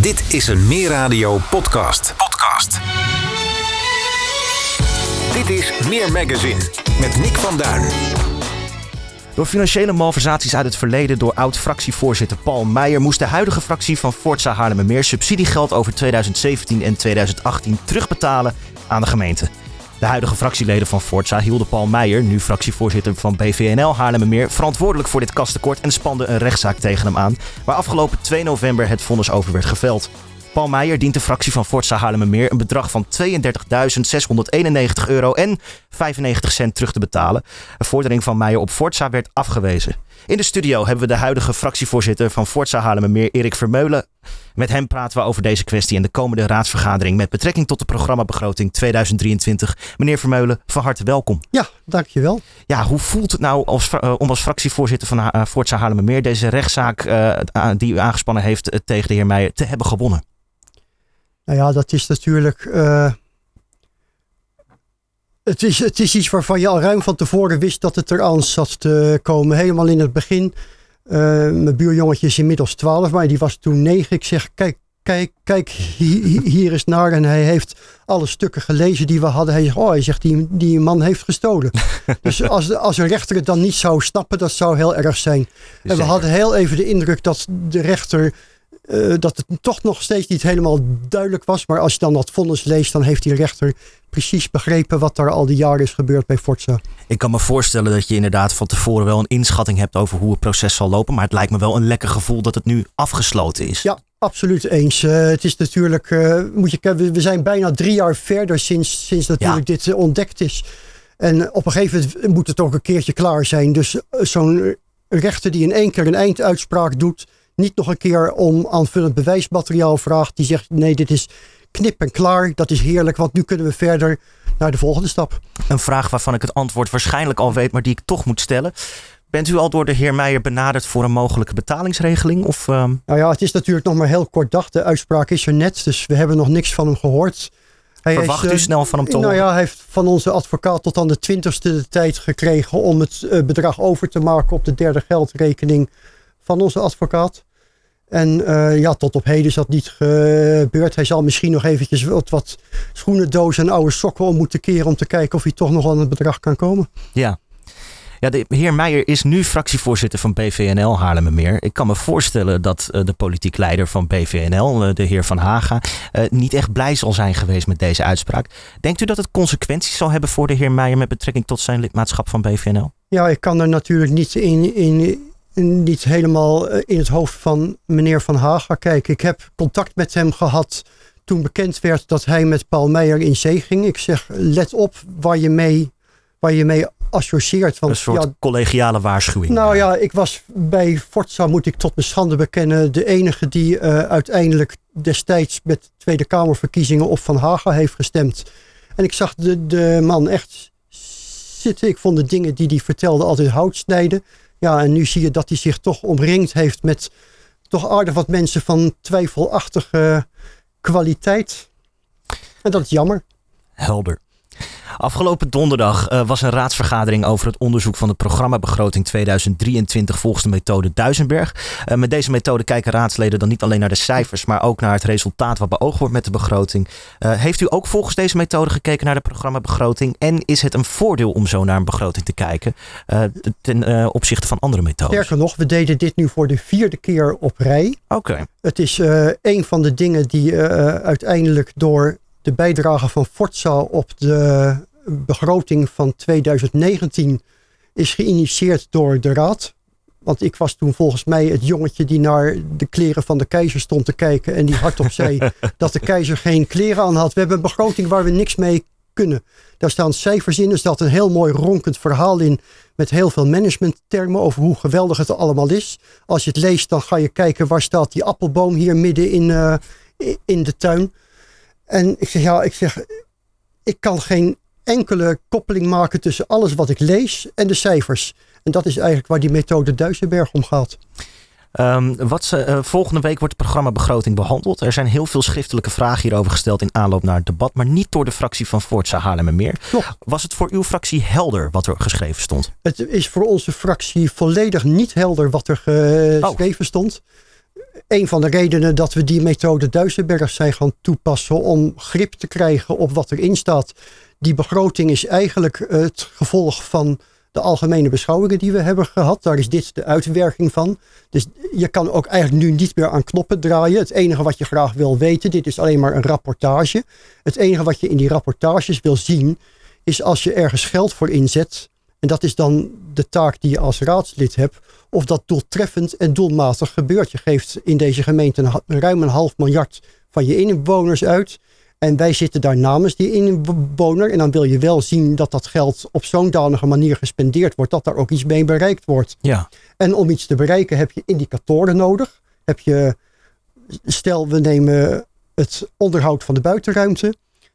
Dit is een Meer Radio podcast. Podcast. Dit is Meer Magazine met Nick van Duin. Door financiële malversaties uit het verleden door oud-fractievoorzitter Paul Meijer moest de huidige fractie van Forza Haarlemmermeer subsidiegeld over 2017 en 2018 terugbetalen aan de gemeente. De huidige fractieleden van Forza hielden Paul Meijer, nu fractievoorzitter van BVNL Haarlemmermeer, verantwoordelijk voor dit kastekort en spanden een rechtszaak tegen hem aan, waar afgelopen 2 november het vonnis over werd geveld. Paul Meijer dient de fractie van Forza Haarlemmermeer een bedrag van 32.691 euro en 95 cent terug te betalen. Een vordering van Meijer op Forza werd afgewezen. In de studio hebben we de huidige fractievoorzitter van Forza Haarlemmermeer, Erik Vermeulen. Met hem praten we over deze kwestie en de komende raadsvergadering met betrekking tot de programmabegroting 2023. Meneer Vermeulen, van harte welkom. Ja, dankjewel. Ja, hoe voelt het nou als, uh, om als fractievoorzitter van uh, Forza Haarlemmermeer deze rechtszaak uh, die u aangespannen heeft tegen de heer Meijer te hebben gewonnen? Nou ja, dat is natuurlijk. Uh, het, is, het is iets waarvan je al ruim van tevoren wist dat het eraan zat te komen. Helemaal in het begin. Uh, mijn buurjongetje is inmiddels 12, maar die was toen 9. Ik zeg: Kijk, kijk, kijk hier, hier is naar. En hij heeft alle stukken gelezen die we hadden. Hij zegt: Oh, hij zegt: Die, die man heeft gestolen. dus als, als een rechter het dan niet zou snappen, dat zou heel erg zijn. En we hadden heel even de indruk dat de rechter. Uh, dat het toch nog steeds niet helemaal duidelijk was. Maar als je dan dat vonnis leest, dan heeft die rechter precies begrepen wat er al die jaren is gebeurd bij Forza. Ik kan me voorstellen dat je inderdaad van tevoren wel een inschatting hebt over hoe het proces zal lopen. Maar het lijkt me wel een lekker gevoel dat het nu afgesloten is. Ja, absoluut eens. Uh, het is natuurlijk, uh, moet je, we zijn bijna drie jaar verder sinds, sinds natuurlijk ja. dit uh, ontdekt is. En op een gegeven moment moet het ook een keertje klaar zijn. Dus zo'n rechter die in één keer een einduitspraak doet niet nog een keer om aanvullend bewijsmateriaal vraagt. Die zegt nee, dit is knip en klaar. Dat is heerlijk, want nu kunnen we verder naar de volgende stap. Een vraag waarvan ik het antwoord waarschijnlijk al weet, maar die ik toch moet stellen. Bent u al door de heer Meijer benaderd voor een mogelijke betalingsregeling? Of, uh... Nou ja, het is natuurlijk nog maar heel kort dag. De uitspraak is er net, dus we hebben nog niks van hem gehoord. Hij Verwacht u snel van hem te Nou ja, hij heeft van onze advocaat tot aan de twintigste de tijd gekregen om het uh, bedrag over te maken op de derde geldrekening van onze advocaat. En uh, ja, tot op heden is dat niet gebeurd. Hij zal misschien nog eventjes wat, wat schoenendozen en oude sokken om moeten keren om te kijken of hij toch nog aan het bedrag kan komen. Ja. Ja, de heer Meijer is nu fractievoorzitter van BVNL Haarlemmermeer. Ik kan me voorstellen dat uh, de politiek leider van BVNL, uh, de heer Van Haga, uh, niet echt blij zal zijn geweest met deze uitspraak. Denkt u dat het consequenties zal hebben voor de heer Meijer met betrekking tot zijn lidmaatschap van BVNL? Ja, ik kan er natuurlijk niet in, in, niet helemaal in het hoofd van meneer Van Haga kijken. Ik heb contact met hem gehad toen bekend werd dat hij met Paul Meijer in zee ging. Ik zeg, let op waar je mee, waar je mee associeert. Want, een soort ja, collegiale waarschuwing. Nou ja, ik was bij Forza, moet ik tot mijn schande bekennen, de enige die uh, uiteindelijk destijds met Tweede Kamerverkiezingen op Van Haga heeft gestemd. En ik zag de, de man echt zitten. Ik vond de dingen die hij vertelde altijd hout snijden. Ja, en nu zie je dat hij zich toch omringd heeft met toch aardig wat mensen van twijfelachtige kwaliteit. En dat is jammer. Helder. Afgelopen donderdag uh, was een raadsvergadering over het onderzoek van de programmabegroting 2023 volgens de methode Duisenberg. Uh, met deze methode kijken raadsleden dan niet alleen naar de cijfers, maar ook naar het resultaat wat beoogd wordt met de begroting. Uh, heeft u ook volgens deze methode gekeken naar de programmabegroting? En is het een voordeel om zo naar een begroting te kijken ten opzichte van andere methodes? Sterker nog, we deden dit nu voor de vierde keer op rij. Oké. Okay. Het is een van de dingen die uiteindelijk door de bijdrage van Forza op de begroting van 2019 is geïnitieerd door de Raad. Want ik was toen volgens mij het jongetje die naar de kleren van de keizer stond te kijken. En die hardop zei dat de keizer geen kleren aan had. We hebben een begroting waar we niks mee kunnen. Daar staan cijfers in. Er staat een heel mooi ronkend verhaal in. Met heel veel managementtermen over hoe geweldig het allemaal is. Als je het leest, dan ga je kijken waar staat die appelboom hier midden in, uh, in de tuin. En ik zeg, ja, ik zeg, ik kan geen enkele koppeling maken tussen alles wat ik lees en de cijfers. En dat is eigenlijk waar die methode Duisenberg om gaat. Um, wat, uh, volgende week wordt het programma Begroting behandeld. Er zijn heel veel schriftelijke vragen hierover gesteld in aanloop naar het debat, maar niet door de fractie van Voortza Haarlemmermeer. Klopt. Was het voor uw fractie helder wat er geschreven stond? Het is voor onze fractie volledig niet helder wat er geschreven oh. stond. een van de redenen dat we die methode Duisenberg zijn gaan toepassen om grip te krijgen op wat erin staat. Die begroting is eigenlijk het gevolg van de algemene beschouwingen die we hebben gehad. Daar is dit de uitwerking van. Dus je kan ook eigenlijk nu niet meer aan knoppen draaien. Het enige wat je graag wil weten, dit is alleen maar een rapportage. Het enige wat je in die rapportages wil zien, is als je ergens geld voor inzet. En dat is dan de taak die je als raadslid hebt. Of dat doeltreffend en doelmatig gebeurt. Je geeft in deze gemeente ruim een half miljard van je inwoners uit. En wij zitten daar namens die inwoner. En dan wil je wel zien dat dat geld op zo'n danige manier gespendeerd wordt. Dat daar ook iets mee bereikt wordt. Ja. En om iets te bereiken heb je indicatoren nodig. Heb je, stel we nemen het onderhoud van de buitenruimte.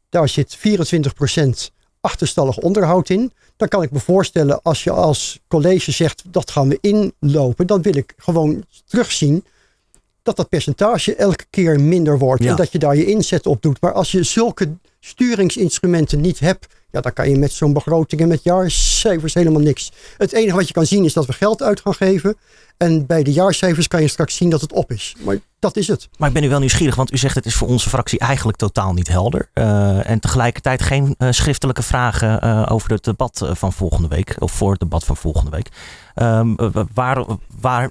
Daar zit 24% achterstallig onderhoud in. Dan kan ik me voorstellen als je als college zegt dat gaan we inlopen. Dan wil ik gewoon terugzien dat dat percentage elke keer minder wordt. En dat je daar je inzet op doet. Maar als je zulke sturingsinstrumenten niet hebt, ja, dan kan je met zo'n begroting en met jaarcijfers helemaal niks. Het enige wat je kan zien is dat we geld uit gaan geven. En bij de jaarcijfers kan je straks zien dat het op is. Maar dat is het. Maar ik ben nu wel nieuwsgierig, want u zegt het is voor onze fractie eigenlijk totaal niet helder. Uh, en tegelijkertijd geen uh, schriftelijke vragen uh, over het debat van volgende week. Of voor het debat van volgende week. Um, waar, waar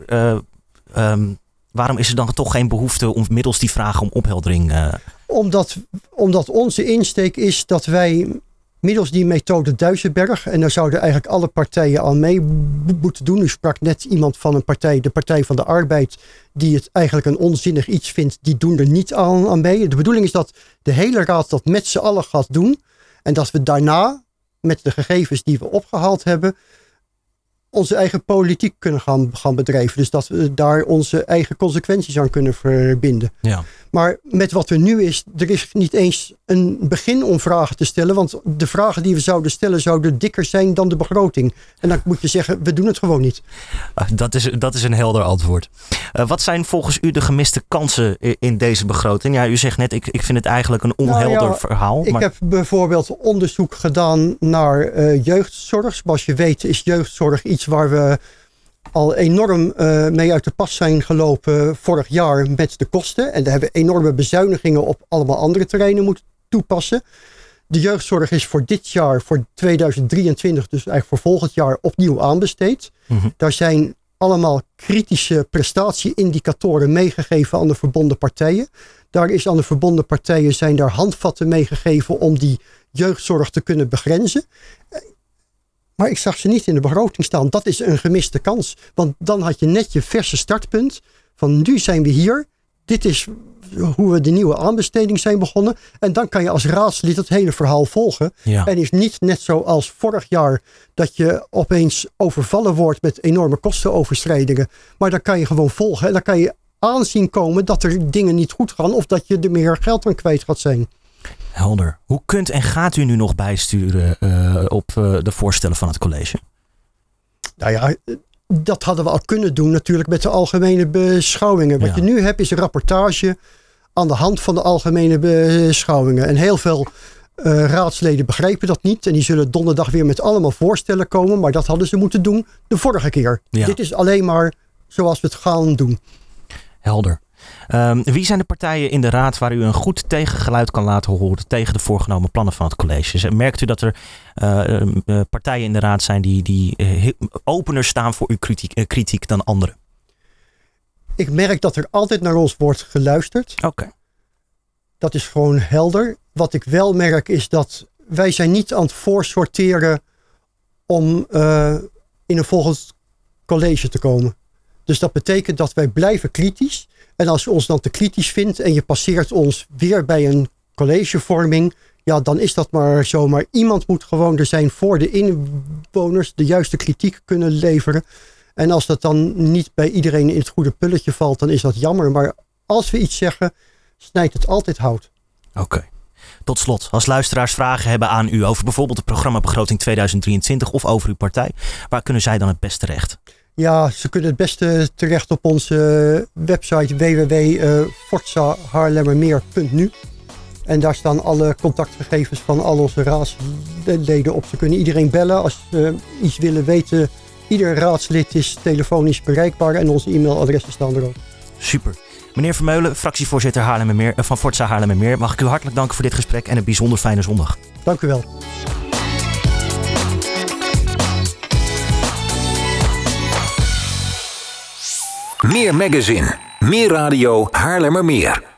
um, waarom is er dan toch geen behoefte om middels die vragen om opheldering? Uh... Omdat, omdat onze insteek is dat wij middels die methode Duisenberg, en daar zouden eigenlijk alle partijen aan mee moeten doen. U sprak net iemand van een partij, de Partij van de Arbeid, die het eigenlijk een onzinnig iets vindt, die doen er niet aan, aan mee. De bedoeling is dat de hele raad dat met z'n allen gaat doen. En dat we daarna, met de gegevens die we opgehaald hebben, onze eigen politiek kunnen gaan, gaan bedrijven. Dus dat we daar onze eigen consequenties aan kunnen verbinden. Ja. Maar met wat er nu is, er is niet eens een begin om vragen te stellen. Want de vragen die we zouden stellen zouden dikker zijn dan de begroting. En dan moet je zeggen, we doen het gewoon niet. Ah, dat is, dat is een helder antwoord. Uh, wat zijn volgens u de gemiste kansen in deze begroting? Ja, u zegt net, ik, ik vind het eigenlijk een nou onhelder ja, verhaal. Ik heb bijvoorbeeld onderzoek gedaan naar uh, jeugdzorg. Zoals je weet is jeugdzorg iets waar we al enorm uh, mee uit de pas zijn gelopen vorig jaar met de kosten. En daar hebben we enorme bezuinigingen op allemaal andere terreinen moeten toepassen. De jeugdzorg is voor dit jaar, voor 2023, dus eigenlijk voor volgend jaar, opnieuw aanbesteed. Mm Daar zijn allemaal kritische prestatieindicatoren meegegeven aan de verbonden partijen. Daar is aan de verbonden partijen zijn daar handvatten meegegeven om die jeugdzorg te kunnen begrenzen. Maar ik zag ze niet in de begroting staan. Dat is een gemiste kans. Want dan had je net je verse startpunt. Van nu zijn we hier. Dit is hoe we de nieuwe aanbesteding zijn begonnen. En dan kan je als raadslid het hele verhaal volgen. Ja. En is niet net zoals vorig jaar dat je opeens overvallen wordt met enorme kostenoverschrijdingen. Maar dan kan je gewoon volgen. En dan kan je aanzien komen dat er dingen niet goed gaan. Of dat je er meer geld aan kwijt gaat zijn. Helder. Hoe kunt en gaat u nu nog bijsturen uh, op uh, de voorstellen van het college? Nou ja, dat hadden we al kunnen doen natuurlijk met de algemene beschouwingen. Wat ja. je nu hebt is een rapportage aan de hand van de algemene beschouwingen. En heel veel uh, raadsleden begrijpen dat niet. En die zullen donderdag weer met allemaal voorstellen komen. Maar dat hadden ze moeten doen de vorige keer. Ja. Dit is alleen maar zoals we het gaan doen. Helder. Um, wie zijn de partijen in de raad waar u een goed tegengeluid kan laten horen tegen de voorgenomen plannen van het college? Merkt u dat er uh, uh, partijen in de raad zijn die, die uh, opener staan voor uw kritiek, kritiek, dan anderen? Ik merk dat er altijd naar ons wordt geluisterd. Oké. Okay. Dat is gewoon helder. Wat ik wel merk is dat wij zijn niet aan het voorsorteren om in een volgend college te komen. Dus dat betekent dat wij blijven kritisch. En als je ons dan te kritisch vindt en je passeert ons weer bij een collegevorming, ja, dan is dat maar zo. Maar iemand moet gewoon er zijn voor de inwoners, de juiste kritiek kunnen leveren. En als dat dan niet bij iedereen in het goede pulletje valt, dan is dat jammer. Maar als we iets zeggen, snijdt het altijd hout. Oké. Tot slot, als luisteraars vragen hebben aan u over bijvoorbeeld de programmabegroting 2023 of over uw partij, waar kunnen zij dan het beste terecht? Ja, ze kunnen het beste terecht op onze website www.forzahaarlemmermeer.nu. En daar staan alle contactgegevens van al onze raadsleden op. Ze kunnen iedereen bellen als ze iets willen weten. Ieder raadslid is telefonisch bereikbaar en onze e-mailadressen staan erop. Super. Meneer Vermeulen, fractievoorzitter Haarlemmermeer, eh, van Forza Haarlemmermeer, mag ik u hartelijk danken voor dit gesprek en een bijzonder fijne zondag. Dank u wel. Meer magazine, meer radio, Haarlemmermeer.